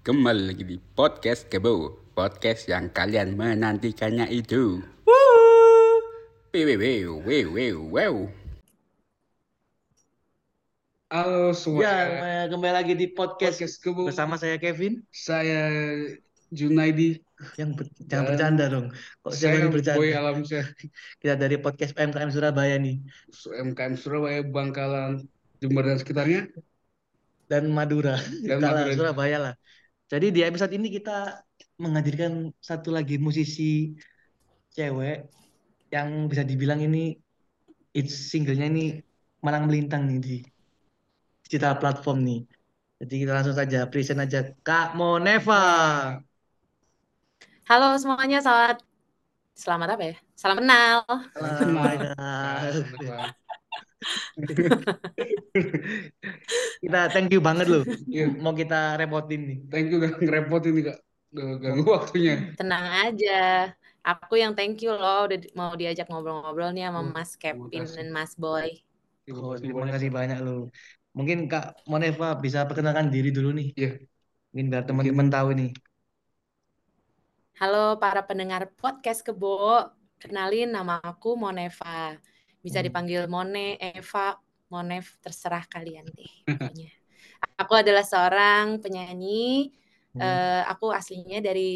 Kembali lagi di podcast Kebo, podcast yang kalian menantikannya itu. Wew, wew, wew, wew, wew. Halo semua. Ya, eh, kembali lagi di podcast, Podcast Kebo. bersama saya Kevin. Saya Junaidi. Yang ber- jangan Dan bercanda dong. Kok Saya yang bercanda? Boy Alamsyah. Kita dari podcast PMKM Surabaya nih MKM Surabaya, Bangkalan, Jember dan sekitarnya. dan Madura. Dan Madura. Surabaya lah. Jadi di episode ini kita menghadirkan satu lagi musisi cewek yang bisa dibilang ini it's singlenya ini malang melintang nih di digital platform nih. Jadi kita langsung saja present aja Kak Moneva. Halo semuanya, selamat selamat apa ya? Salam kenal. Selamat. Nah, Kita thank you banget loh. Iya. Mau kita repotin nih. Thank you udah ngerepotin nih kak. Ganggu waktunya. Tenang aja. Aku yang thank you loh udah mau diajak ngobrol-ngobrol nih sama Hmm, Mas Kevin dan Mas Boy. Terima Oh, kasih terima banyak. kasih banyak loh. Mungkin Kak Moneva bisa perkenalkan diri dulu nih. Iya. Mungkin biar teman-teman tahu nih. Halo para pendengar podcast Kebo. Kenalin nama aku Moneva. Bisa Hmm. dipanggil Mone, Eva, Monev, terserah kalian deh pokoknya. Aku adalah seorang penyanyi. Hmm. Eh, aku aslinya dari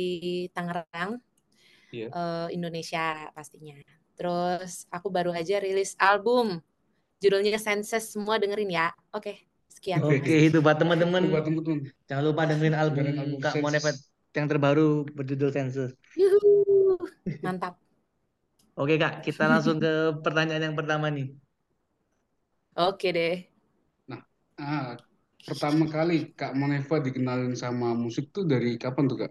Tangerang, Iya. eh, Indonesia pastinya. Terus aku baru aja rilis album, judulnya Senses. Semua dengerin ya. Oke, sekian. Oke. Oke, itu buat Itu buat teman-teman. Jangan lupa dengerin album Dengerin album Kak. Moneva yang terbaru berjudul Senses. Yuhu, mantap. Oke Kak, kita langsung ke pertanyaan yang pertama nih. Oke deh. Ah, pertama kali Kak Moneva dikenalin sama musik tuh dari kapan tuh kak?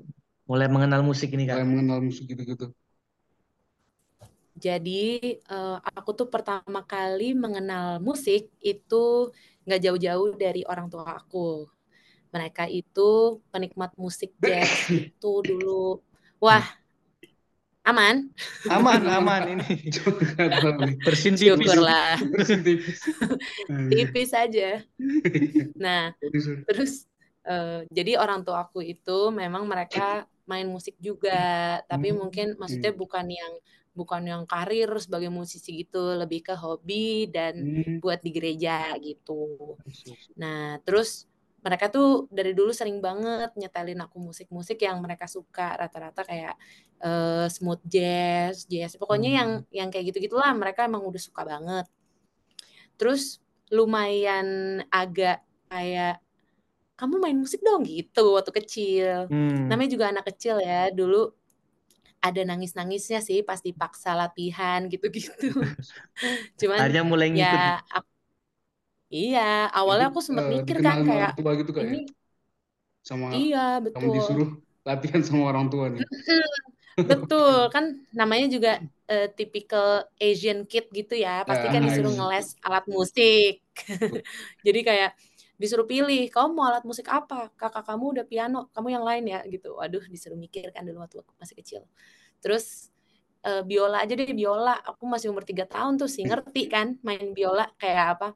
Mulai mengenal musik ini Kak. Kayak mengenal musik gitu-gitu. Jadi eh, aku tuh pertama kali mengenal musik itu nggak jauh-jauh dari orang tua aku. Mereka itu penikmat musik jazz itu dulu. Wah, aman? Aman, aman ini. Bersin tipis. Syukurlah. Bersin tipis. Tipis aja. Nah, terus eh, jadi orang tua aku itu memang mereka main musik juga, tapi Hmm, mungkin maksudnya bukan yang bukan yang karir sebagai musisi gitu, lebih ke hobi dan Hmm. buat di gereja gitu. Nah, terus mereka tuh dari dulu sering banget nyetelin aku musik-musik yang mereka suka, rata-rata kayak eh, smooth jazz, jazz, pokoknya yang yang kayak gitu-gitulah mereka emang udah suka banget. Terus lumayan agak kayak kamu main musik dong gitu waktu kecil. Hmm. Namanya juga anak kecil ya, dulu ada nangis-nangisnya sih pas dipaksa latihan gitu-gitu. Cuman Akhirnya mulai ngikut. ya ak- iya, awalnya aku sempat eh, mikir kan kayak tua gitu ya? ini Sama iya kamu betul. disuruh latihan sama orang tua nih. Betul, kan namanya juga eh, typical Asian kid gitu ya. Pasti kan disuruh Asian ngeles alat musik. Jadi kayak disuruh pilih, kamu mau alat musik apa? Kakak kamu udah piano, kamu yang lain ya gitu. Waduh, disuruh mikir kan dulu waktu aku masih kecil. Terus eh, biola aja deh, biola. Aku masih umur 3 tahun tuh sih ngerti kan main biola kayak apa.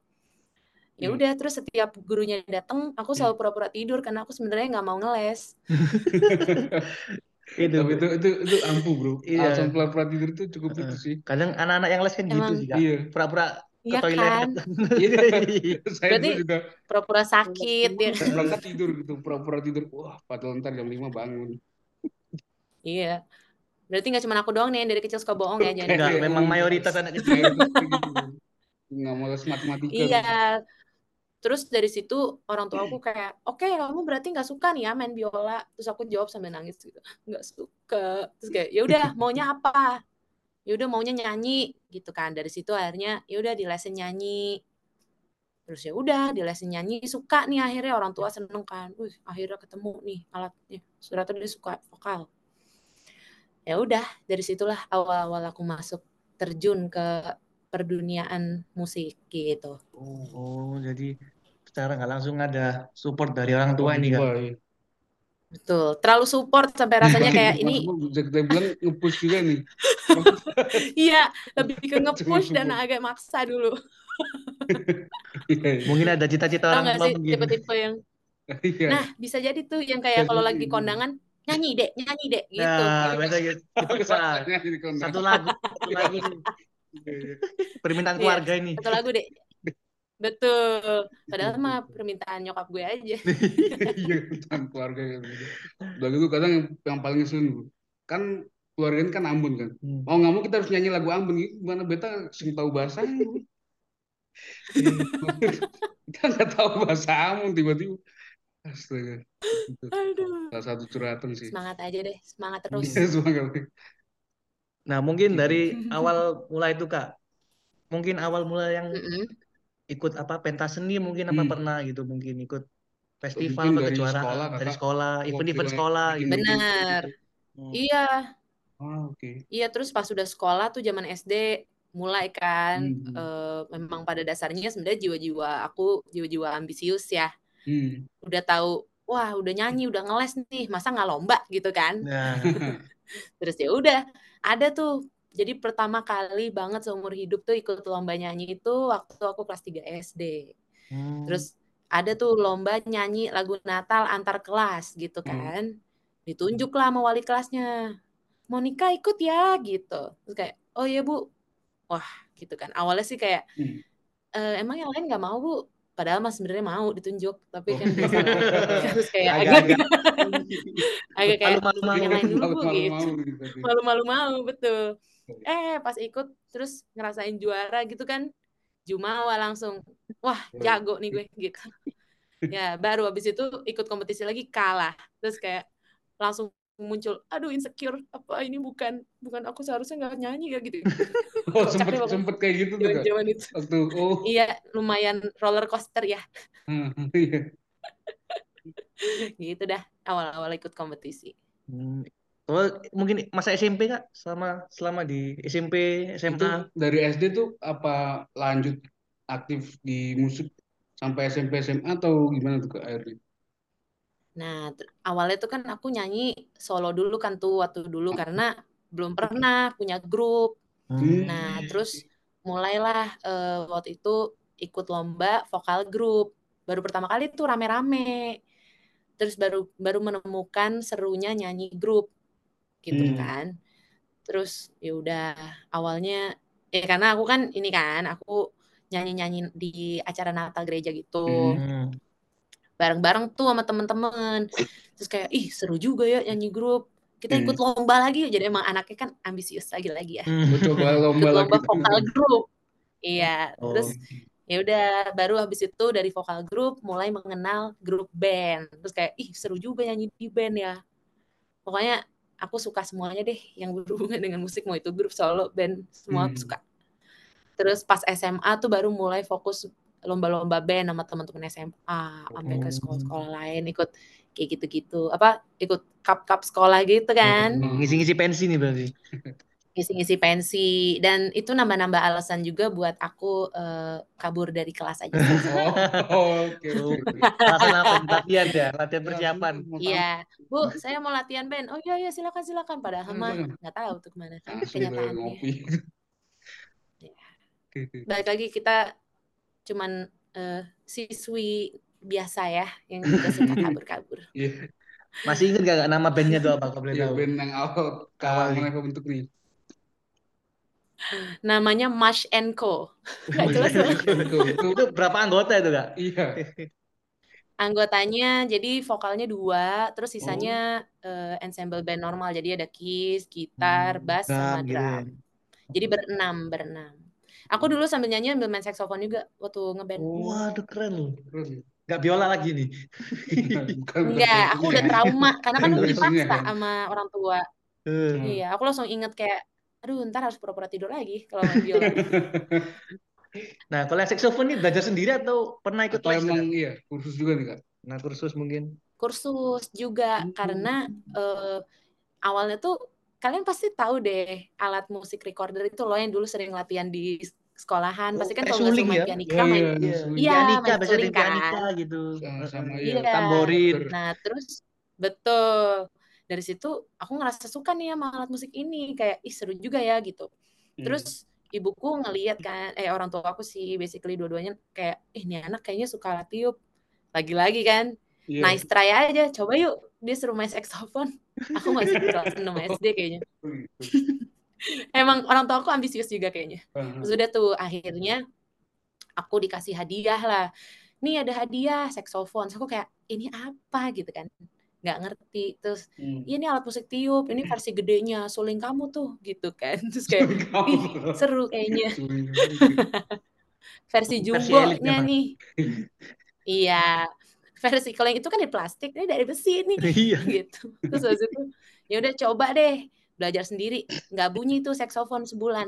Ya Hmm. udah, terus setiap gurunya datang, aku selalu pura-pura tidur karena aku sebenarnya nggak mau ngeles. Itu. Tapi itu itu itu ampuh bro. Iya. Alasan pura-pura tidur itu cukup Heeh. itu sih. Kadang anak-anak yang les kan gitu Emang sih Kak. Iya. Pura-pura ke Iya toilet. kan? Iya. Saya Berarti juga pura-pura sakit ya. berangkat tidur gitu, pura-pura tidur. Wah, padahal ntar jam 5 bangun. Iya. Berarti nggak cuma aku doang nih yang dari kecil suka bohong ya, Iya, memang iya. mayoritas anak kecil. Kayak gitu. Nggak males matematika. Iya. Terus dari situ orang tua aku kayak, oke kamu berarti nggak suka nih ya main biola. Terus aku jawab sambil nangis gitu, nggak suka. Terus kayak, ya udah maunya apa? Ya udah maunya nyanyi gitu kan. Dari situ akhirnya ya udah dilesin nyanyi. Terus ya udah dilesin nyanyi suka nih akhirnya orang tua seneng kan. Wih, akhirnya ketemu nih alatnya. Ternyata dia suka vokal. Ya udah dari situlah awal-awal aku masuk terjun ke perduniaan musik gitu. Oh, jadi secara nggak langsung ada support dari orang tua ini iya. Betul, terlalu support sampai rasanya kayak ini kita bilang nge-push juga nih. iya lebih ke nge-push dan agak maksa dulu. Mungkin ada cita-cita orang tua sih tipe-tipe yang Iya. Nah, bisa jadi tuh yang kayak kalau lagi kondangan nyanyi dek, nyanyi dek gitu. Nah, biasa gitu. Jadi. Satu lagu, satu lagu nih. Permintaan Iya. keluarga ini. Satu lagu dek. Betul. Padahal mah permintaan nyokap gue aja. Iya, tentang keluarga. Udah gitu kadang yang, yang paling ngeselin kan keluarga ini kan Ambon kan. Hmm. Mau nggak mau kita harus nyanyi lagu Ambon gitu. Gimana beta sing tahu bahasanya. Bu. Kita nggak tahu bahasa Ambon tiba-tiba. Astaga. Aduh. salah satu curhatan sih. Semangat aja deh, semangat terus. Iya, semangat. Nah, mungkin dari awal mulai itu Kak. Mungkin awal mulai yang ikut apa pentas seni mungkin apa Hmm. pernah gitu mungkin ikut festival Mungkin atau dari kejuaraan sekolah, dari Kakak. sekolah, event-event Waktu sekolah gitu. Benar. Hmm. Iya, Ah, oke. iya terus pas sudah sekolah tuh zaman SD mulai kan Hmm. eh, memang pada dasarnya sebenarnya jiwa-jiwa aku jiwa-jiwa ambisius ya. Hmm. Udah tahu, wah udah nyanyi, udah ngeles nih, masa nggak lomba gitu kan? Nah, Terus ya udah, ada tuh. Jadi pertama kali banget seumur hidup tuh ikut lomba nyanyi itu waktu aku kelas 3 SD. hmm. Terus ada tuh lomba nyanyi lagu Natal antar kelas gitu Hmm. kan. Ditunjuk lah sama wali kelasnya. Monica ikut ya gitu. Terus kayak, oh iya bu. Wah gitu kan. Awalnya sih kayak, Hmm. "Eh, emang yang lain nggak mau bu? Padahal mas sebenarnya mau ditunjuk. Tapi Oh. kan biasa terus kayak agak, agak-agak agak kayak, malu-malu yang lain dulu gitu. mau gitu. Malu-malu mau, betul. Eh pas ikut terus ngerasain juara gitu kan. Jumawa langsung, wah jago nih gue gitu. Ya baru habis itu ikut kompetisi lagi kalah. Terus kayak langsung muncul, aduh insecure, apa ini bukan bukan aku seharusnya nggak nyanyi ya gitu. Oh, sempet sempet kayak gitu tuh. Zaman-zaman itu. Waktu oh. Iya, lumayan roller coaster ya. Iya. Gitu dah awal-awal ikut kompetisi. Hmm. Oh, mungkin masa SMP Kak selama selama di SMP, Itu SMA. dari SD tuh apa lanjut aktif di musik sampai SMP SMA atau gimana tuh Kak akhirnya? Nah, awalnya tuh kan aku nyanyi solo dulu kan tuh waktu dulu karena belum pernah punya grup. Hmm. Nah, terus mulailah eh, waktu itu ikut lomba vokal grup. Baru pertama kali tuh rame-rame. Terus baru baru menemukan serunya nyanyi grup gitu Hmm. kan. Terus ya udah awalnya ya karena aku kan ini kan aku nyanyi-nyanyi di acara Natal gereja gitu. Hmm. Bareng-bareng tuh sama temen-temen. Terus kayak ih seru juga ya nyanyi grup. Kita Hmm. ikut lomba lagi. Jadi emang anaknya kan ambisius lagi-lagi ya Hmm. Coba lomba ikut lagi lomba tuh. vokal grup. Iya, Oh. terus ya udah baru habis itu dari vokal grup mulai mengenal grup band. Terus kayak ih seru juga nyanyi di band ya. Pokoknya aku suka semuanya deh yang berhubungan dengan musik mau itu grup solo band semua aku Hmm. suka. Terus pas SMA tuh baru mulai fokus lomba-lomba band sama teman-teman SMA sampai ke Oh. sekolah-sekolah lain ikut kayak gitu-gitu. Apa ikut cup-cup sekolah gitu kan Hmm, Ngisi-ngisi pensi nih berarti. ngisi-ngisi pensi dan itu nambah-nambah alasan juga buat aku eh, kabur dari kelas aja. Oh, oke alasan apa? Latihan ya, latihan persiapan. Iya, Bu, saya mau latihan band. Oh iya iya silakan silakan. Padahal Hmm, mah bener. nggak tahu tuh ke mana kan kenyataannya. Iya. Balik lagi kita cuman eh, siswi biasa ya yang juga suka kabur-kabur. Iya, Masih ingat gak nama bandnya tuh apa? Kalau boleh iya tahu. band yang awal Awal apa bentuk nih? Namanya Mash and Co. Nggak jelas Itu, berapa anggota itu kak? iya. Anggotanya jadi vokalnya dua, terus Oh. sisanya eh, ensemble band normal. Jadi ada keys, gitar, Hmm, bass, sama drum gitu ya. drum. Jadi berenam, berenam. Aku dulu sambil nyanyi sambil main saxophone juga waktu ngeband. Oh, Waduh keren loh. keren. Gak biola lagi nih. Enggak, aku udah trauma karena kan versinya dipaksa sama orang tua. Hmm. Iya, aku langsung inget kayak, aduh ntar harus pura-pura tidur lagi kalau main biola. Nah kalau yang saxophone ini belajar sendiri atau pernah ikut Atau les emang iya kursus juga nih kak? Nah kursus mungkin. Kursus juga karena eh, awalnya tuh kalian pasti tahu deh alat musik recorder itu loh yang dulu sering latihan di sekolahan. Oh, Pasti kan kayak kalau nggak main ya? pianika Oh, main. iya, Iya. Iya, pianika, main suling ada pianika kan. gitu. Sama-sama, Eh, iya. Iya. Tamborin. Nah, terus betul. Dari situ aku ngerasa suka nih sama alat musik ini, kayak ih seru juga ya gitu. Hmm. Terus ibuku ngeliat kan, eh orang tua aku sih basically dua-duanya kayak, eh ini anak kayaknya suka alat tiup. Lagi-lagi kan. Iya. nice try aja coba yuk dia suruh main saxophone aku masih kelas 6 SD kayaknya Oh, gitu. emang orang tua aku ambisius juga kayaknya Aha. Terus udah tuh akhirnya aku dikasih hadiah lah. Nih ada hadiah saxophone. Terus aku kayak ini apa gitu kan. Nggak ngerti. Terus Hmm. "Iya, ini alat musik tiup, ini versi gedenya, suling kamu tuh gitu kan. Terus kayak seru kayaknya. Versi memang. nih. Iya. Versi kalau yang itu kan dari plastik, ini dari besi nih Iya. gitu. Terus habis itu ya udah coba deh belajar sendiri. Nggak bunyi tuh saxophone sebulan.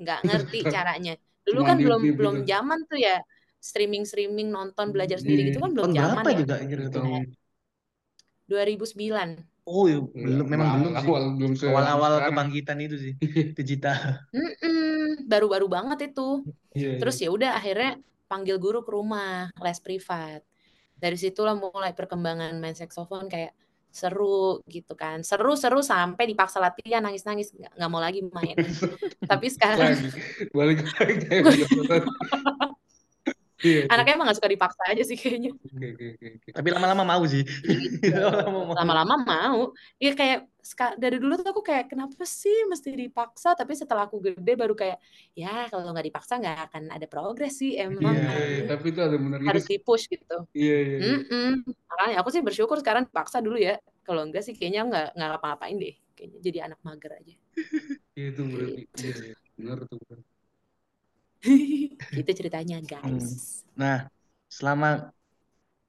Nggak ngerti caranya. Dulu Cuma kan belum belum zaman tuh ya streaming streaming nonton belajar sendiri gitu kan belum Tahun zaman berapa ya. juga anjir Nggak itu? tahu. 2009. Oh, iya, Iya, belum memang awal- belum sih. awal belum se- Awal-awal sekarang. kebangkitan itu sih, digital. Mm-mm, baru-baru banget itu. Iya, Terus ya udah akhirnya panggil guru ke rumah les privat. Dari situlah mulai perkembangan main saxophone kayak seru gitu kan. Seru-seru sampai dipaksa latihan nangis-nangis nggak nggak mau lagi main. Tapi sekarang balik lagi biasa. Iya. anaknya emang gak suka dipaksa aja sih kayaknya. Oke, oke, oke. Tapi lama-lama mau sih. Lama-lama mau. Lama-lama mau. Ya kayak dari dulu tuh aku kayak kenapa sih mesti dipaksa? Tapi setelah aku gede baru kayak ya kalau nggak dipaksa nggak akan ada progres sih emang Iya, iya, ini tapi itu ada benar harus dipush gitu. Iya, iya. iya. Mm-mm. Makanya aku sih bersyukur sekarang dipaksa dulu ya. Kalau enggak sih kayaknya nggak nggak ngapa-ngapain deh. Kayaknya jadi anak mager aja. Iya, itu berarti. Iya, iya. Benar tuh. Itu ceritanya guys. Nah, selama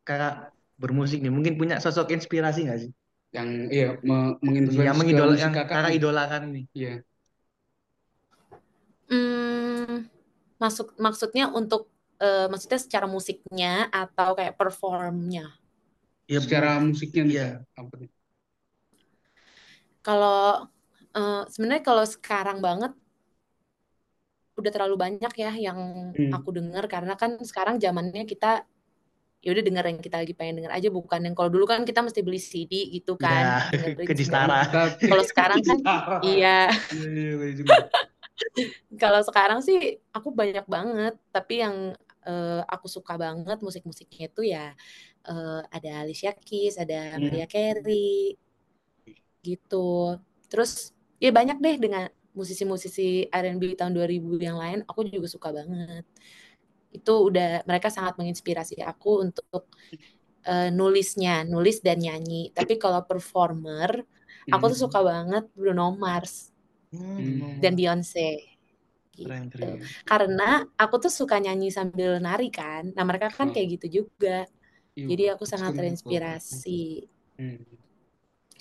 kakak bermusik nih, mungkin punya sosok inspirasi nggak sih? Yang iya me- menginfluence Yang musik yang kakak idolakan nih. Iya. Hmm, masuk maksudnya untuk eh, maksudnya secara musiknya atau kayak performnya. Ya, Secara musiknya nih, Iya. Apa nih? Kalau eh, sebenarnya kalau sekarang banget udah terlalu banyak ya yang Hmm. aku dengar karena kan sekarang zamannya kita ya udah denger yang kita lagi pengen denger aja bukan yang kalau dulu kan kita mesti beli CD gitu kan Ya, ke Kalau sekarang kan, iya. Iya, iya, iya kalau sekarang sih aku banyak banget tapi yang eh, aku suka banget musik-musiknya itu ya eh, ada Alicia Keys ada Hmm. Mariah Carey gitu. Terus ya banyak deh dengan musisi-musisi R&B tahun 2000 yang lain aku juga suka banget itu udah mereka sangat menginspirasi aku untuk eh, nulisnya nulis dan nyanyi tapi kalau performer aku tuh Hmm. suka banget Bruno Mars Hmm, dan Beyonce gitu. keren. Karena aku tuh suka nyanyi sambil nari kan. Nah, mereka kan Oh. kayak gitu juga. Iya, Jadi aku sangat terinspirasi. Hmm.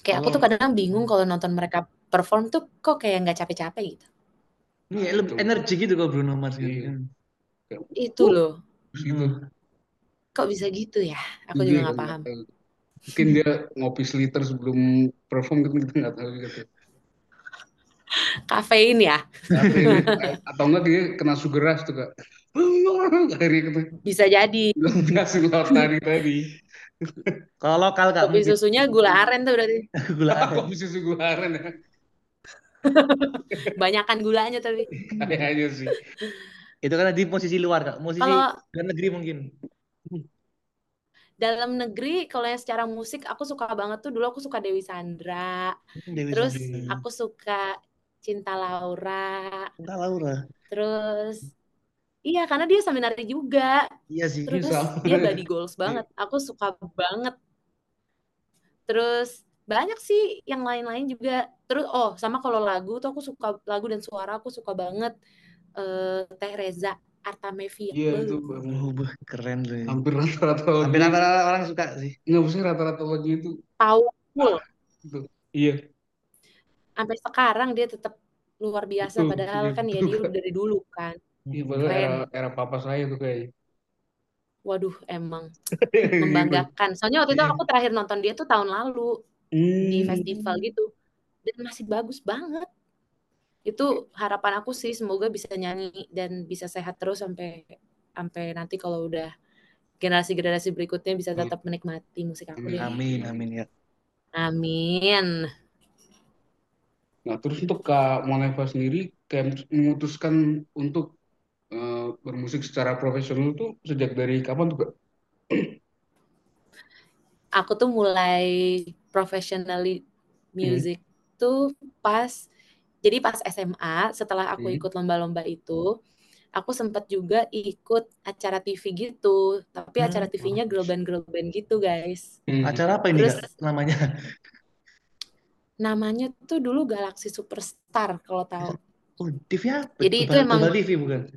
Kayak aku tuh kadang bingung kalau nonton mereka perform tuh kok kayak nggak capek-capek gitu. Ini lebih energi gitu kalau Bruno Mars gitu. Iya. Itu loh. Gitu. Kok bisa gitu ya? Aku Iya, juga nggak paham. tahu. Mungkin dia ngopi seliter sebelum perform kan kita nggak tahu juga tuh. Kafein ya? Ini- atau enggak dia kena sugar rush tuh kak. Akhirnya kita Bisa jadi. laut tadi tadi. Kalau lokal kak, Kopi mungkin susunya gula aren tuh berarti. gula aren. Kok bisa sugar aren ya? Banyakan gulanya tapi. Kayaknya sih. Itu kan di posisi luar kak, posisi Kalau dalam negeri mungkin. dalam negeri, kalau yang secara musik aku suka banget tuh dulu aku suka Dewi Sandra. Hmm, Dewi Terus Sandra. aku suka Cinta Laura. Entah Laura. Terus iya karena dia sambil nari juga. Iya sih. Terus sama. dia body goals banget. Aku suka banget. Terus banyak sih yang lain-lain juga. Terus oh sama kalau lagu tuh aku suka lagu dan suara aku suka banget eh Teh Reza Artamevia. Iya itu Oh, bah, keren tuh. hampir rata-rata. Hampir rata-rata orang suka sih. Nggak mesti rata-rata lagu itu. Powerful. Itu. Iya. Sampai sekarang dia tetap luar biasa Betul, padahal iya, kan ya betul. dia udah dari dulu kan. Iya padahal era, era papa saya tuh kayaknya. Waduh, emang Iya, membanggakan. Soalnya waktu itu aku terakhir nonton dia tuh tahun lalu di Hmm. festival gitu. Dan masih bagus banget. Itu harapan aku sih semoga bisa nyanyi dan bisa sehat terus sampai sampai nanti kalau udah generasi-generasi berikutnya bisa Hmm. tetap menikmati musik aku Amin. deh. Amin, amin ya. Amin. Nah, terus untuk Kak Moneva sendiri kayak memutuskan untuk eh, bermusik secara profesional tuh sejak dari kapan tuh Kak? aku tuh mulai professionally music tuh pas jadi pas SMA setelah aku Hmm. ikut lomba-lomba itu aku sempat juga ikut acara TV gitu tapi Hmm. acara TV-nya girl band girl band gitu guys Hmm. Acara apa ini Terus- Kak, namanya? namanya tuh dulu Galaxy Superstar kalau tahu Oh, TV apa? Jadi itu emang- TV bukan?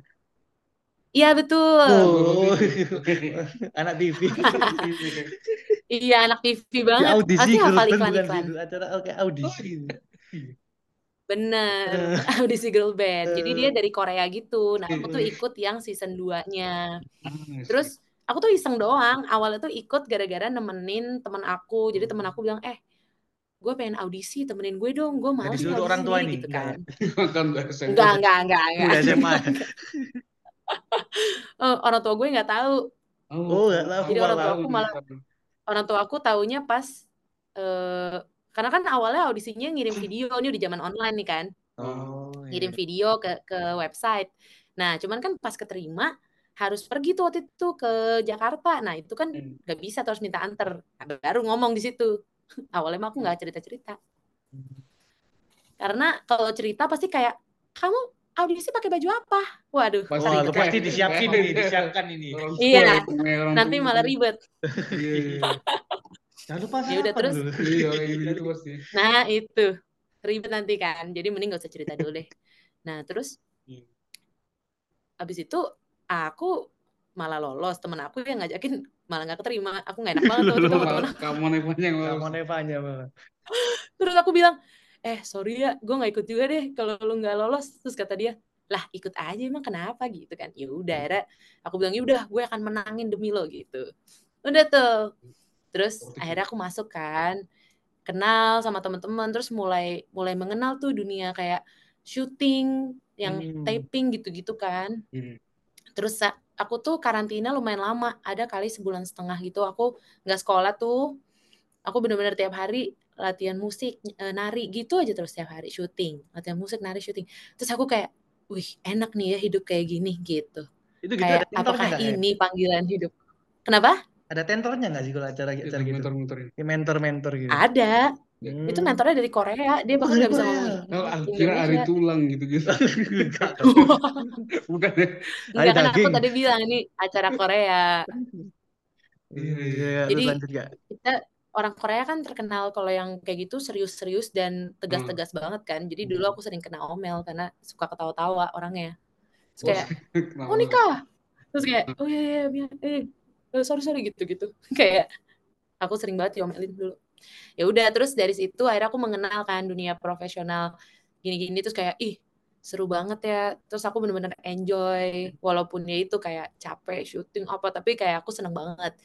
iya betul Oh, anak TV. iya anak TV banget audisi pasti girl hafal iklan-iklan gitu. Acara oke audisi. Bener Eh. audisi girl band jadi Eh. dia dari Korea gitu nah aku tuh ikut yang season 2-nya Ah, Terus aku tuh iseng doang. Awalnya tuh ikut gara-gara nemenin temen aku. Jadi temen aku bilang, eh, gue pengen audisi, temenin gue dong. Gue disuruh audisi orang tua sendiri," ini. gitu Enggak kan. Enggak, enggak, enggak, enggak. SMA. Eh, orang tua gue nggak tahu. Oh, nggak tahu. Jadi orang tua aku malah- Orang tua aku taunya pas eh karena kan awalnya audisinya ngirim video ini di zaman online nih kan. Oh, Ngirim iya. video ke ke website. Nah, cuman kan pas keterima harus pergi tuh waktu itu ke Jakarta. Nah, itu kan Hmm. nggak bisa terus minta anter. Nah, baru ngomong di situ. Awalnya mah aku nggak cerita-cerita. Karena kalau cerita pasti kayak kamu audisi pakai baju apa? Waduh, Pasti Wah, pasti disiapin ini, disiapkan ini. Iya. Nanti malah ribet. Iya, iya. Jangan lupa Ya udah, terus-. Iya, gitu pasti. Nah, itu. Ribet nanti kan. Jadi mending gak usah cerita dulu deh. Nah, terus Hmm. abis itu aku malah lolos. Temen aku yang ngajakin malah gak keterima. Aku gak enak banget tuh sama temen. Kamu nepanya yang Kamu. Nevanya malah. Terus aku bilang, eh sorry ya, gue gak ikut juga deh kalau lu gak lolos. Terus kata dia, lah ikut aja emang kenapa gitu kan. Ya udah, aku bilang, yaudah gue akan menangin demi lo gitu. Udah tuh. Terus Waktu itu. akhirnya aku masuk kan, kenal sama teman-teman, terus mulai mulai mengenal tuh dunia kayak syuting, yang Hmm. taping gitu-gitu kan. Hmm. Terus aku tuh karantina lumayan lama, ada kali sebulan setengah gitu. Aku nggak sekolah tuh, aku bener-bener tiap hari latihan musik, eh, nari gitu aja terus tiap hari syuting, latihan musik, nari, syuting. Terus aku kayak, wih enak nih ya hidup kayak gini gitu. Itu gitu Kayak apakah ya? ini panggilan hidup? Kenapa? Ada tentornya nggak sih kalau acara Itu acara gitu? muter-muterin. Ini mentor-mentor gitu. Ada. Hmm. Itu mentornya dari Korea, dia bahkan nggak bisa Korea. ngomong Oh, aku kira ari tulang. Enggak dong. Bukan ya? Enggak kan aku tadi bilang ini acara Korea. Iya, iya. Iya, Jadi kita orang Korea kan terkenal kalau yang kayak gitu serius-serius dan tegas-tegas banget kan. Jadi dulu aku sering kena omel karena suka ketawa-tawa orangnya. Terus kayak, Kenapa? oh nikah? Terus kayak, oh iya iya iya, eh, sorry sorry gitu-gitu. kayak aku sering banget diomelin dulu. Ya udah terus dari situ akhirnya aku mengenal kan dunia profesional gini-gini terus kayak ih seru banget ya. Terus aku bener-bener enjoy walaupun ya itu kayak capek syuting apa tapi kayak aku seneng banget.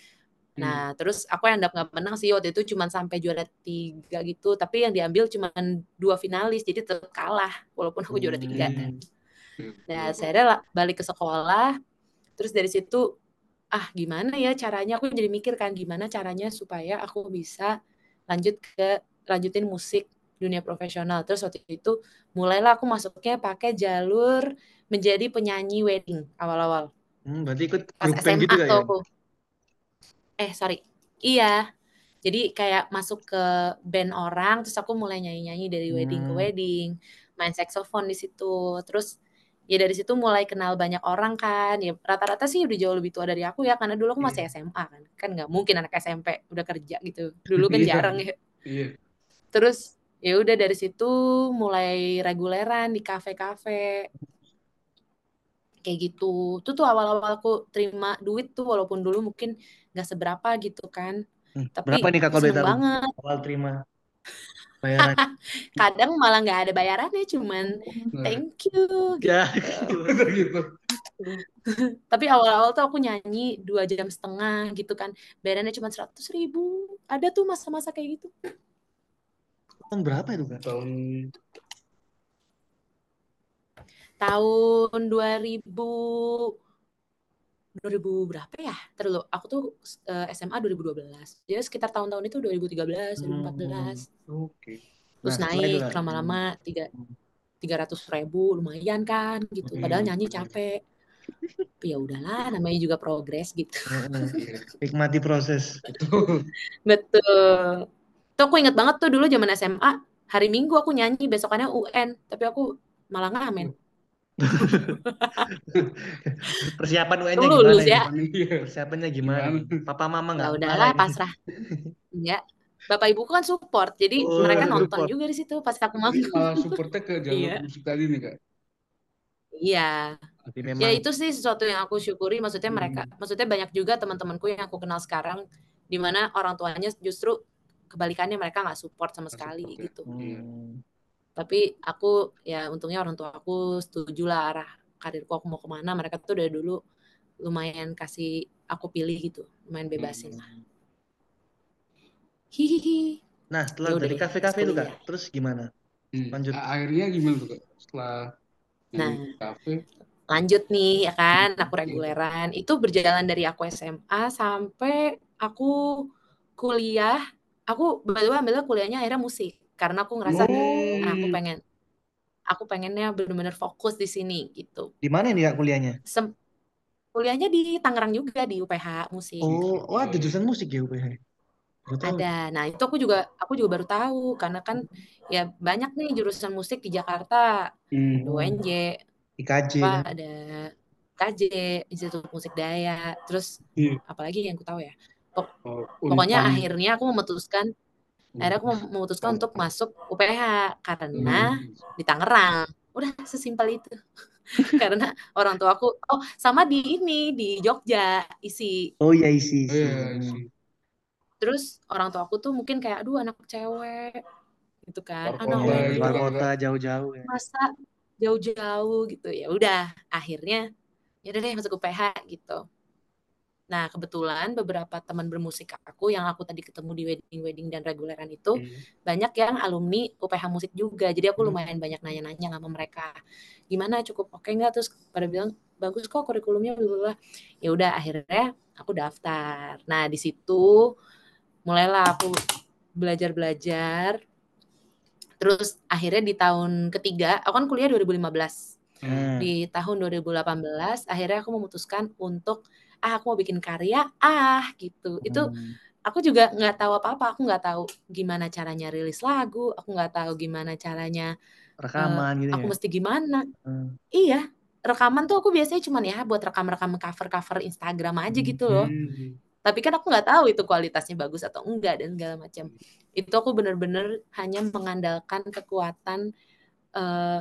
Nah, terus aku yang nggak menang sih waktu itu cuma sampai juara tiga gitu, tapi yang diambil cuma dua finalis, jadi tetap kalah walaupun aku juara tiga. Hmm. Nah, saya balik ke sekolah, terus dari situ ah gimana ya caranya? Aku jadi mikir kan gimana caranya supaya aku bisa lanjut ke lanjutin musik dunia profesional. Terus waktu itu mulailah aku masuknya pakai jalur menjadi penyanyi wedding awal-awal Hmm, berarti ikut pas grup band SMA gitu ya? aku. Eh sorry, iya. Jadi kayak masuk ke band orang, terus aku mulai nyanyi-nyanyi dari wedding ke Hmm. wedding, main saxophone di situ. Terus ya dari situ mulai kenal banyak orang kan. Ya rata-rata sih udah jauh lebih tua dari aku ya, karena dulu aku masih SMA kan. Kan nggak mungkin anak SMP udah kerja gitu. Dulu kan Iya. jarang ya. Iya. Terus ya udah dari situ mulai reguleran di kafe-kafe kayak gitu. Itu tuh awal-awal aku terima duit tuh walaupun dulu mungkin nggak seberapa gitu kan. Hmm, Tapi Berapa nih kak kalau banget. Awal terima bayaran. Kadang malah nggak ada bayarannya, cuman Nah, thank you gitu. Ya, gitu. Tapi awal-awal tuh aku nyanyi dua jam setengah gitu kan. Bayarannya cuma seratus ribu. Ada tuh masa-masa kayak gitu. tahun berapa itu kak? Tahun Tahun 2000 2000 berapa ya? Terlalu aku tuh eh, SMA 2012. Jadi sekitar tahun-tahun itu 2013, 2014. oke. Terus Nah, naik lama-lama tiga tiga ratus ribu lumayan kan gitu. Padahal Hmm, nyanyi bener. capek. Ya udahlah, namanya juga progres gitu. Iya, Nikmati proses. betul. Betul. Tuh aku inget banget tuh dulu zaman SMA, hari Minggu aku nyanyi, besokannya UN, tapi aku malah ngamen. Persiapan UN-nya gimana lulus ya? Iya. Persiapannya gimana? Gimana? Papa mama Ya nggak udahlah, marah ini? pasrah. Enggak. Bapak ibuku kan support, jadi Oh, mereka nonton support. juga di situ pas aku manggung. malah supportnya ke jalur Iya. musik tadi nih kak. Iya. Tapi Ya memang itu sih sesuatu yang aku syukuri, maksudnya mereka, Hmm. maksudnya banyak juga teman-temanku yang aku kenal sekarang, di mana orang tuanya justru kebalikannya mereka nggak support sama sekali support ya. gitu. Hmm, Tapi aku ya untungnya orang tua aku setuju lah arah karirku aku mau ke mana. Mereka tuh dari dulu lumayan kasih aku pilih gitu, lumayan bebasin lah. Hihihi. Nah, setelah Ya udah dari deh, kafe-kafe itu kak, terus gimana? Hmm. Lanjut. Akhirnya gimana tuh kak? Setelah Nah. kafe. Lanjut nih ya kan, aku Iya. reguleran. Itu berjalan dari aku SMA sampai aku kuliah. Aku by the way ambilnya kuliahnya akhirnya musik karena aku ngerasa Oh, "Ah, aku pengen aku pengennya benar-benar fokus di sini gitu. di mana nih kak kuliahnya? Sem- kuliahnya di Tangerang juga di UPH musik. Oh, oh ada jurusan musik ya UPH? Tahu. Ada. Nah, itu aku juga aku juga baru tahu karena kan ya banyak nih jurusan musik di Jakarta. Hmm. UNJ, IKJ apa kan? ada KJ, Institut Musik Daya, terus Iya. apalagi yang aku tahu ya. Pok- Oh, pokoknya akhirnya aku memutuskan akhirnya aku mem- memutuskan untuk masuk UPH karena Hmm. di Tangerang. Udah sesimpel itu. Karena orang tua aku oh sama di ini di Jogja isi. Oh iya isi Oh isi. iya, Hmm. isi. Terus orang tua aku tuh mungkin kayak aduh anak cewek gitu kan. Anak Oh, luar kan, kota jauh-jauh ya. masa jauh-jauh gitu ya udah akhirnya ya udah deh masuk UPH gitu nah kebetulan beberapa teman bermusik aku yang aku tadi ketemu di wedding wedding dan reguleran itu Hmm. banyak yang alumni UPH musik juga jadi aku Hmm. lumayan banyak nanya-nanya sama mereka gimana cukup oke nggak terus pada bilang bagus kok kurikulumnya bla. ya udah akhirnya aku daftar nah di situ mulailah aku belajar belajar terus akhirnya di tahun ketiga aku kan kuliah 2015 Hmm. di tahun 2018 akhirnya aku memutuskan untuk ah aku mau bikin karya ah gitu itu Hmm. aku juga nggak tahu apa-apa aku nggak tahu gimana caranya rilis lagu aku nggak tahu gimana caranya eh, Rekaman gitu aku ya. mesti gimana Hmm. iya rekaman tuh aku biasanya cuman ya buat rekam-rekam cover-cover Instagram aja gitu loh Hmm. tapi kan aku nggak tahu itu kualitasnya bagus atau enggak dan segala macam itu aku bener-bener hanya mengandalkan kekuatan eh,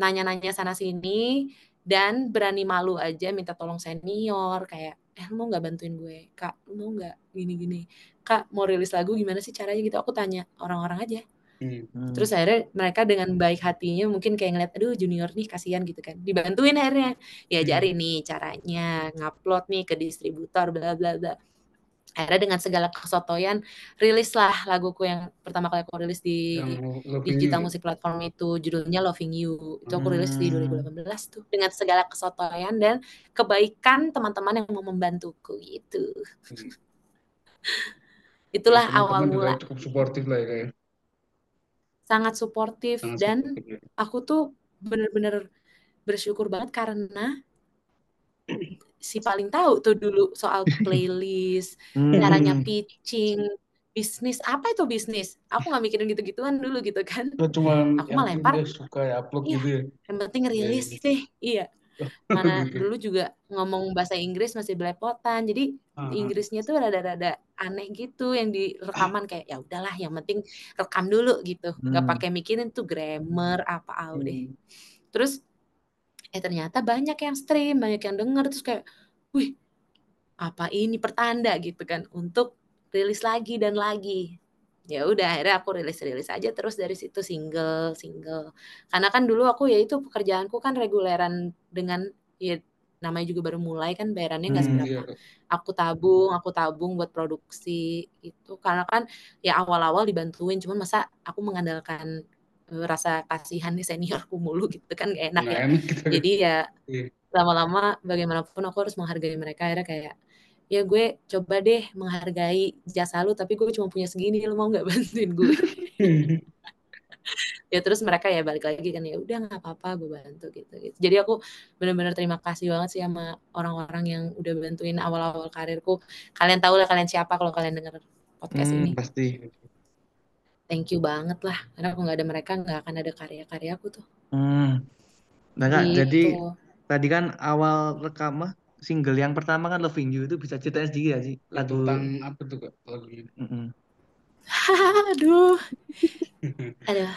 nanya-nanya sana sini dan berani malu aja minta tolong senior kayak eh lu mau nggak bantuin gue? Kak lu mau nggak gini-gini? Kak mau rilis lagu gimana sih caranya? Gitu aku tanya orang-orang aja. Hmm. Hmm. terus akhirnya mereka dengan baik hatinya mungkin kayak ngeliat aduh junior nih kasihan gitu kan. Dibantuin akhirnya. Diajarin nih caranya ngupload nih ke distributor bla bla bla akhirnya dengan segala kesotoyan rilislah laguku yang pertama kali aku rilis di digital musik platform itu judulnya Loving You itu aku rilis di Hmm. 2018 tuh dengan segala kesotoyan dan kebaikan teman-teman yang mau membantuku gitu Hmm. itulah Jadi awal teman-teman juga mula cukup suportif lah ya kayak. sangat suportif Sangat dan ya. aku tuh bener-bener bersyukur banget karena si paling tahu tuh dulu soal playlist caranya Hmm. pitching bisnis apa itu bisnis aku nggak mikirin gitu-gituan dulu gitu kan Lo cuma aku mah lempar suka ya upload iya gitu ya. yang penting rilis gitu. deh iya mana Gitu. dulu juga ngomong bahasa Inggris masih belepotan jadi ah. Inggrisnya tuh rada-rada aneh gitu yang di rekaman kayak ya udahlah yang penting rekam dulu gitu nggak Hmm. pakai mikirin tuh grammar apa au deh Hmm. terus eh ternyata banyak yang stream banyak yang denger terus kayak wih apa ini pertanda gitu kan untuk rilis lagi dan lagi ya udah akhirnya aku rilis rilis aja terus dari situ single single karena kan dulu aku ya itu pekerjaanku kan reguleran dengan ya namanya juga baru mulai kan bayarannya nggak Hmm. seberapa Iya. aku tabung aku tabung buat produksi itu karena kan ya awal-awal dibantuin cuman masa aku mengandalkan rasa kasihan nih seniorku mulu gitu kan gak enak ya gitu. jadi ya Iya. lama-lama bagaimanapun aku harus menghargai mereka akhirnya kayak ya gue coba deh menghargai jasa lu tapi gue cuma punya segini lu mau nggak bantuin gue ya terus mereka ya balik lagi kan ya udah nggak apa-apa gue bantu gitu gitu jadi aku benar-benar terima kasih banget sih sama orang-orang yang udah bantuin awal-awal karirku kalian tahu lah kalian siapa kalau kalian denger podcast Hmm, ini pasti. Thank you banget lah. Karena aku nggak ada mereka nggak akan ada karya-karyaku tuh. Hmm. Nah, Kak, jadi gitu tadi kan awal rekam single yang pertama kan Loving You itu bisa ceritain sedikit ya sih? Lagu tentang apa tuh kak? Lagunya Mm-mm. aduh aduh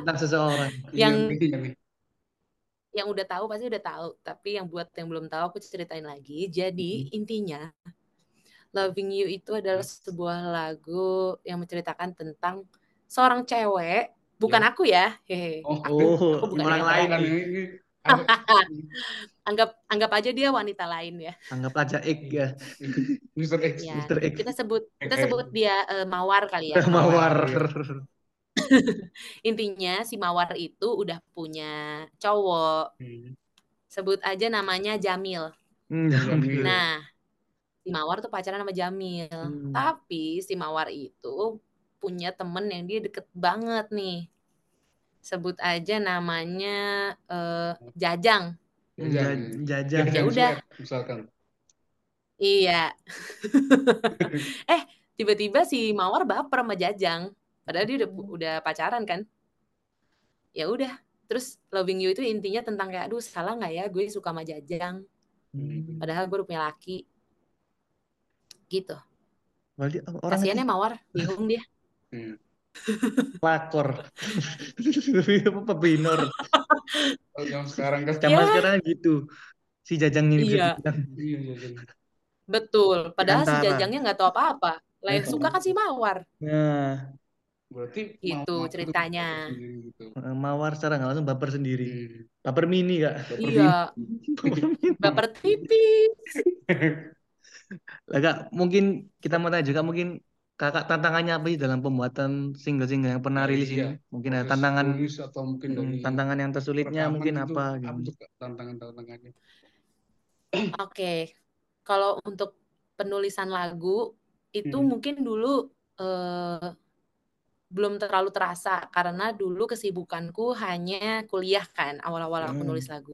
tentang seseorang. yang Iya, iya yang udah tahu pasti udah tahu. Tapi yang buat yang belum tahu aku ceritain lagi. Jadi intinya Loving You itu adalah sebuah lagu yang menceritakan tentang seorang cewek bukan aku ya hehe Oh, Oh, Aku bukan orang lain kan ini, anggap anggap aja dia wanita lain ya Anggap aja X ya. Mr. X. ya Mr. X. kita sebut kita sebut dia eh, mawar kali ya Mawar. intinya si mawar itu udah punya cowok Hmm. sebut aja namanya Jamil Hmm, Jamil. Nah, si Mawar tuh pacaran sama Jamil. Hmm. Tapi si Mawar itu punya temen yang dia deket banget nih. Sebut aja namanya eh, Jajang. Jajang. Ja- Jajang. Ya udah. Sweat, Misalkan. Iya. eh, tiba-tiba si Mawar baper sama Jajang. Padahal dia udah udah pacaran kan. Ya udah. Terus Loving You itu intinya tentang kayak, aduh salah nggak ya gue suka sama Jajang. Hmm. Padahal gue udah punya laki. Gitu. Orang Kasiannya Mawar, bingung dia. Hmm. lakor. Apa binor. Oh, yang sekarang kan Zaman Ya. sekarang gitu. Si Jajang ini Iya. iya. Betul. Padahal si Antara. Jajangnya nggak tahu apa-apa. Lah yang Hmm. suka kan si Mawar. Nah, Berarti Gitu itu ceritanya. gitu. Mawar secara nggak langsung baper sendiri. Hmm. Baper mini kak. Baper Iya, mini. baper tipis. Lah kak, mungkin kita mau tanya juga mungkin kakak tantangannya apa sih dalam pembuatan single-single yang pernah Nah, rilis iya. ini? Mungkin ada Proses tantangan, atau mungkin hmm, dari tantangan yang tersulitnya rekaman mungkin gitu, apa? apa gitu. tantangan-tantangannya Oke. Kalau untuk penulisan lagu itu Hmm. mungkin dulu eh, belum terlalu terasa karena dulu kesibukanku hanya kuliah kan awal-awal aku Hmm. nulis lagu.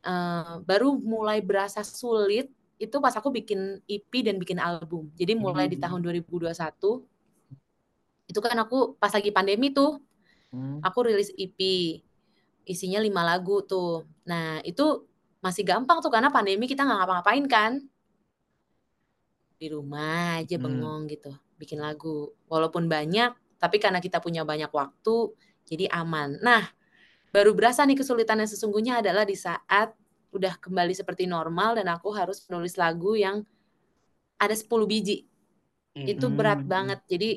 Eh, baru mulai berasa sulit itu pas aku bikin EP dan bikin album. Jadi mulai di Hmm. tahun 2021 itu kan aku pas lagi pandemi tuh Hmm. aku rilis EP isinya lima lagu tuh nah itu masih gampang tuh karena pandemi kita nggak ngapa-ngapain kan di rumah aja Hmm. bengong gitu bikin lagu walaupun banyak tapi karena kita punya banyak waktu jadi aman nah baru berasa nih kesulitan yang sesungguhnya adalah di saat udah kembali seperti normal dan aku harus menulis lagu yang ada 10 biji itu berat banget. Jadi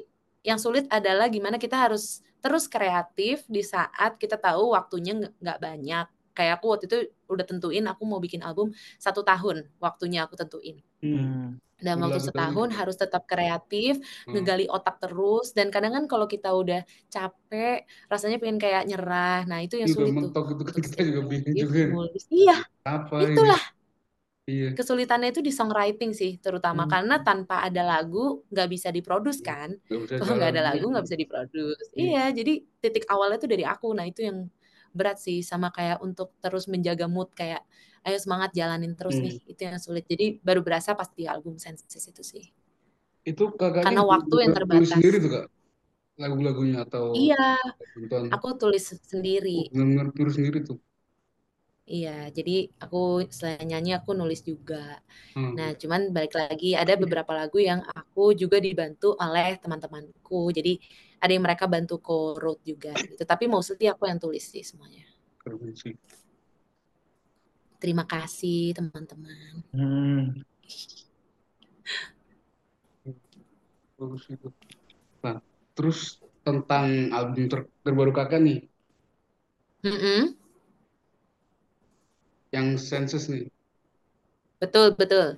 yang sulit adalah gimana kita harus terus kreatif di saat kita tahu waktunya nggak- nggak banyak. Kayak aku waktu itu udah tentuin aku mau bikin album satu tahun waktunya aku tentuin. Hmm. Dan Gila, waktu betul setahun gitu. harus tetap kreatif, Hmm. ngegali otak terus. Dan kadang kan kalau kita udah capek, rasanya pengen kayak nyerah. Nah itu yang Udah sulit tuh. mentok gitu kan Untuk kita juga bingung juga nulis. Iya, Apa ini? itulah Iya. kesulitannya itu di songwriting sih, terutama Hmm. karena tanpa ada lagu nggak bisa diproduce kan. Kalau nggak ada lagu nggak bisa diproduce. Iya. Iya, jadi titik awalnya tuh dari aku. Nah itu yang berat sih sama kayak untuk terus menjaga mood kayak ayo semangat jalanin terus Hmm. nih. Itu yang sulit. Jadi baru berasa pas di album Senses itu sih. Itu kakaknya Karena waktu yang terbatas. sendiri tuh kak lagu-lagunya atau Iya, bantuan aku tulis sendiri. benar-benar tulis sendiri tuh. Iya, jadi aku selain nyanyi aku nulis juga. Hmm. Nah, cuman balik lagi ada beberapa lagu yang aku juga dibantu oleh teman-temanku. Jadi ada yang mereka bantu co-wrote juga gitu. Tapi mostly aku yang tulis sih semuanya. Keren sih. Terima kasih teman-teman. Hmm. Bagus itu. Nah, terus tentang album ter- terbaru kakak nih, Mm-mm, yang Senses nih. betul betul.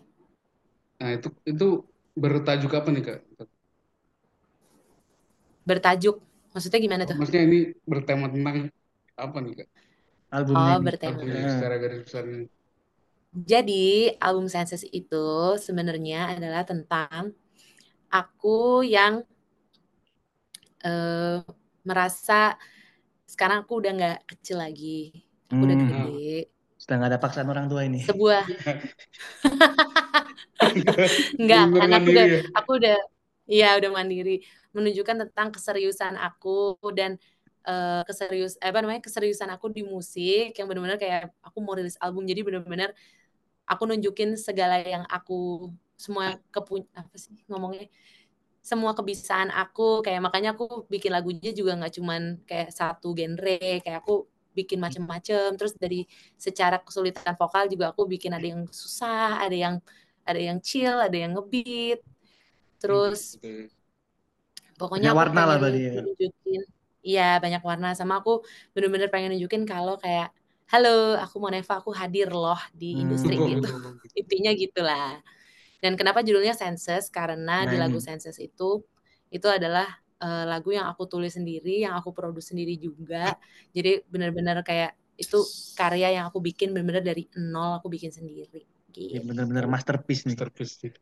Nah, itu itu bertajuk apa nih kak? Bertajuk. Maksudnya gimana tuh? Maksudnya ini bertema tentang apa nih kak? Album Oh, ini. bertema. Albumnya Nah. secara garis besarnya. Jadi album Senses itu sebenarnya adalah tentang aku yang eh, merasa sekarang aku udah nggak kecil lagi. Aku udah Hmm, gede. sudah nggak ada paksaan orang tua ini. Sebuah Enggak, karena aku mandiri udah ya. aku udah iya udah mandiri menunjukkan tentang keseriusan aku dan eh, keserius eh, apa namanya keseriusan aku di musik yang benar-benar kayak aku mau rilis album jadi benar-benar aku nunjukin segala yang aku semua kepun apa sih ngomongnya semua kebisaan aku kayak makanya aku bikin lagunya juga nggak cuman kayak satu genre kayak aku bikin macem-macem terus dari secara kesulitan vokal juga aku bikin ada yang susah ada yang ada yang chill ada yang ngebeat terus Gitu. pokoknya warna lah berarti ya. nunjukin iya banyak warna. Sama aku bener-bener pengen nunjukin kalau kayak halo aku Moneva aku hadir loh di Hmm. industri Betul, gitu. Intinya gitulah. Dan kenapa judulnya Senses? Karena di Nah, lagu ini. Senses itu itu adalah eh, lagu yang aku tulis sendiri yang aku produksi sendiri juga. Jadi bener-bener kayak itu karya yang aku bikin bener-bener dari nol aku bikin sendiri Ini gitu. benar-benar masterpiece nih. Masterpiece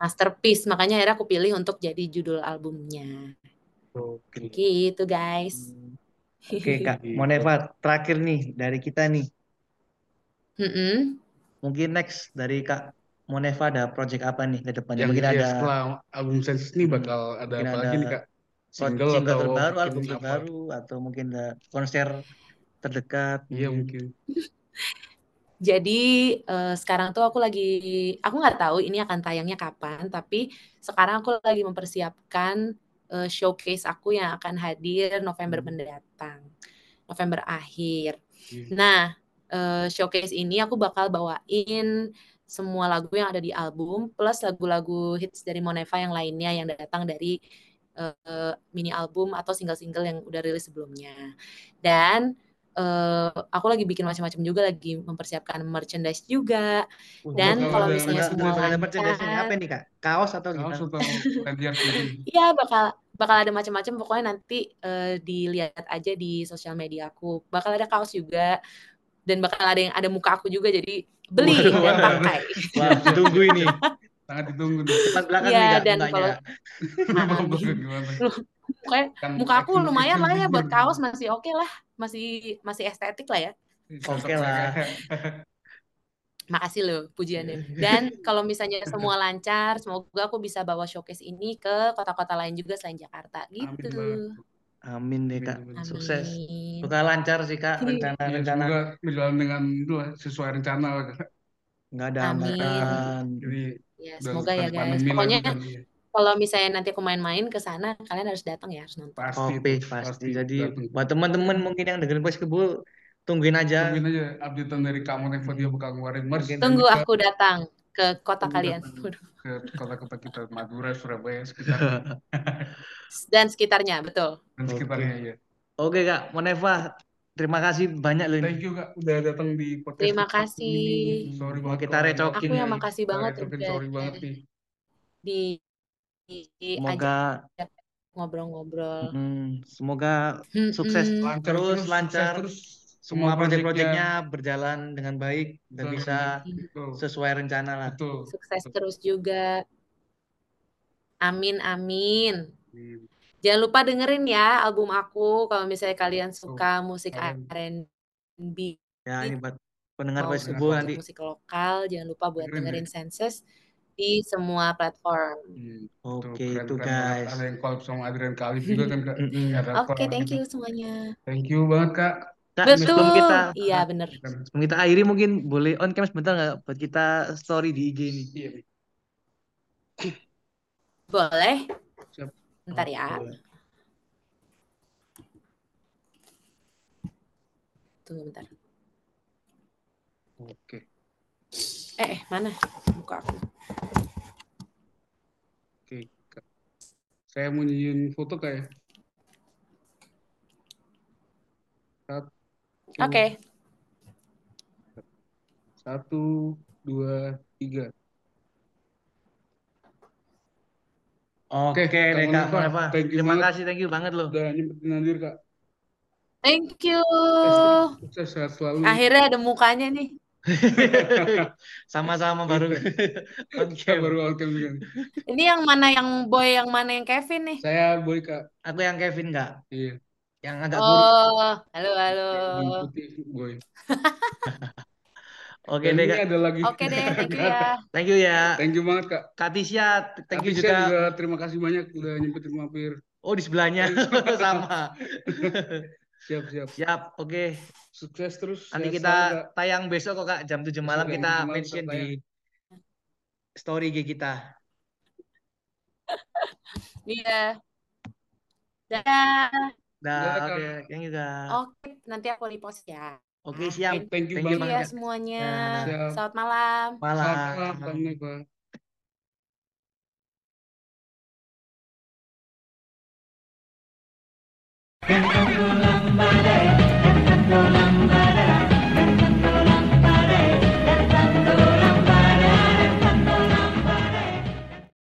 masterpiece. Makanya akhirnya aku pilih untuk jadi judul albumnya Oke. gitu guys Hmm. Oke Kak, Moneva terakhir nih dari kita nih. Mm-mm. Mungkin next dari Kak Moneva ada project apa nih ke depannya? Yang Mungkin ya, ada setelah album Senses ini Hmm, bakal ada mungkin apa ada lagi nih kak? Single single atau terbaru, album apa? terbaru, atau mungkin ada konser terdekat. Iya mungkin. mungkin. Jadi eh, sekarang tuh aku lagi, aku nggak tahu ini akan tayangnya kapan, tapi sekarang aku lagi mempersiapkan eh, showcase aku yang akan hadir November Hmm. mendatang, November akhir. Iya. Nah, eh, showcase ini aku bakal bawain semua lagu yang ada di album, plus lagu-lagu hits dari Moneva yang lainnya yang datang dari eh, mini album atau single-single yang udah rilis sebelumnya. Dan eh, aku lagi bikin macam-macam juga, lagi mempersiapkan merchandise juga. Uh, Dan kalau misalnya Ada, semua ada merchandise apa nih Kak? Kaos atau Kaos TV? Iya bakal bakal ada macam-macam pokoknya nanti eh, dilihat aja di sosial media aku. Bakal ada kaos juga dan bakal ada yang ada muka aku juga jadi beli Waduh, dan pakai. Wah, ditunggu ini. Sangat ditunggu nih. Depan belakang Iya, nih Kak dan kalau- Kan muka aku lumayan lah ya buat kaos masih oke lah, masih masih estetik lah ya. Oke lah. Makasih loh pujiannya. Dan kalau misalnya semua lancar, semoga aku bisa bawa showcase ini ke kota-kota lain juga selain Jakarta gitu. Amin deh Kak. Amin. Sukses. Semoga lancar sih Kak Ya, rencana-rencana. semoga berjalan dengan lah, sesuai rencana lah. Kak. Nggak ada Amin. hambatan. Jadi Ya, semoga ya guys. lagi Pokoknya kan. Iya. Kalau misalnya nanti aku main-main ke sana, kalian harus datang ya, harus nonton. Pasti Oke, itu, pasti. Jadi datang. buat teman-teman mungkin yang dengerin Voice Kebo, tungguin aja. Tungguin aja updatean dari kamu Nevo dia bakal ngeluarin merch Mungkin Tunggu juga aku datang ke kota Tunggu kalian ke kota-kota kita Madura, Surabaya, sekitar dan sekitarnya, betul. dan sekitarnya ya. Oke Kak, Moneva, terima kasih banyak loh ini. Thank you kak udah datang di podcast Terima kita kasih. ini. Sorry banget kita recokin Aku yang nih. makasih banget recokin, sorry banget nih. di, ajak Semoga ngobrol-ngobrol. mm, semoga sukses Mm-mm. Lancar terus, sukses lancar. terus semua project-nya. proyek-proyeknya berjalan dengan baik dan Betul, bisa Betul. sesuai rencana lah. Betul. Sukses terus juga. Amin, amin. Amin. Jangan lupa dengerin ya album aku kalau misalnya kalian suka musik kalian. R&B Ya ini buat pendengar Voice musik nanti. musik lokal, jangan lupa buat Dengerin ya. dengerin Senses di semua platform. Hmm, Oke keren, itu guys. Ada yang collab sama Adrian Khalif juga kan kak. Oke, collab thank gitu. you semuanya. Thank you banget kak. Kak, Betul. sebelum kita Iya, bener. sebelum kita akhiri mungkin boleh on cam sebentar nggak buat kita story di IG ini. Iya. Boleh? Siap. Bentar ya. Boleh. Tunggu bentar. Oke. Eh, eh, mana buka aku? Oke. Kak. Saya mau nyiin foto kak ya. Satu, Oke. satu, dua, tiga. Oke, Kak deh Kak you Terima banget. kasih, thank you banget loh. Udah nyempetin hadir kak. Thank you. Sukses sehat selalu. Akhirnya ada mukanya nih. Sama-sama baru on Kita cam. baru on cam juga. nih. Ini yang mana yang boy, yang mana yang Kevin nih? Saya boy kak. Aku yang Kevin nggak? Iya. yang agak buruk. Oh, halo, halo. Mengikuti boy. Oke deh, ini Kak. ada lagi. Oke deh, thank you ya. Thank you ya. Thank you banget kak. Kak Tisha, thank you juga. juga terima kasih banyak udah nyempetin mampir. Oh, di sebelahnya. Sama. Siap siap. Siap, oke. Sukses terus. Nanti kita selalu, Kak. tayang besok kok Kak, jam 7 malam Besok jam kita 7 malam mention kita di story IG kita. Iya. Dadah. Dah, Dadah, Kak. oke. Yang juga. Oke, nanti aku repost ya. Oke, siap. Thank you Thank you banget. Iya banget. semuanya. Siap. Selamat malam. Malam. Selamat malam, రంగంలో లంబడ రంగంలో లంబడ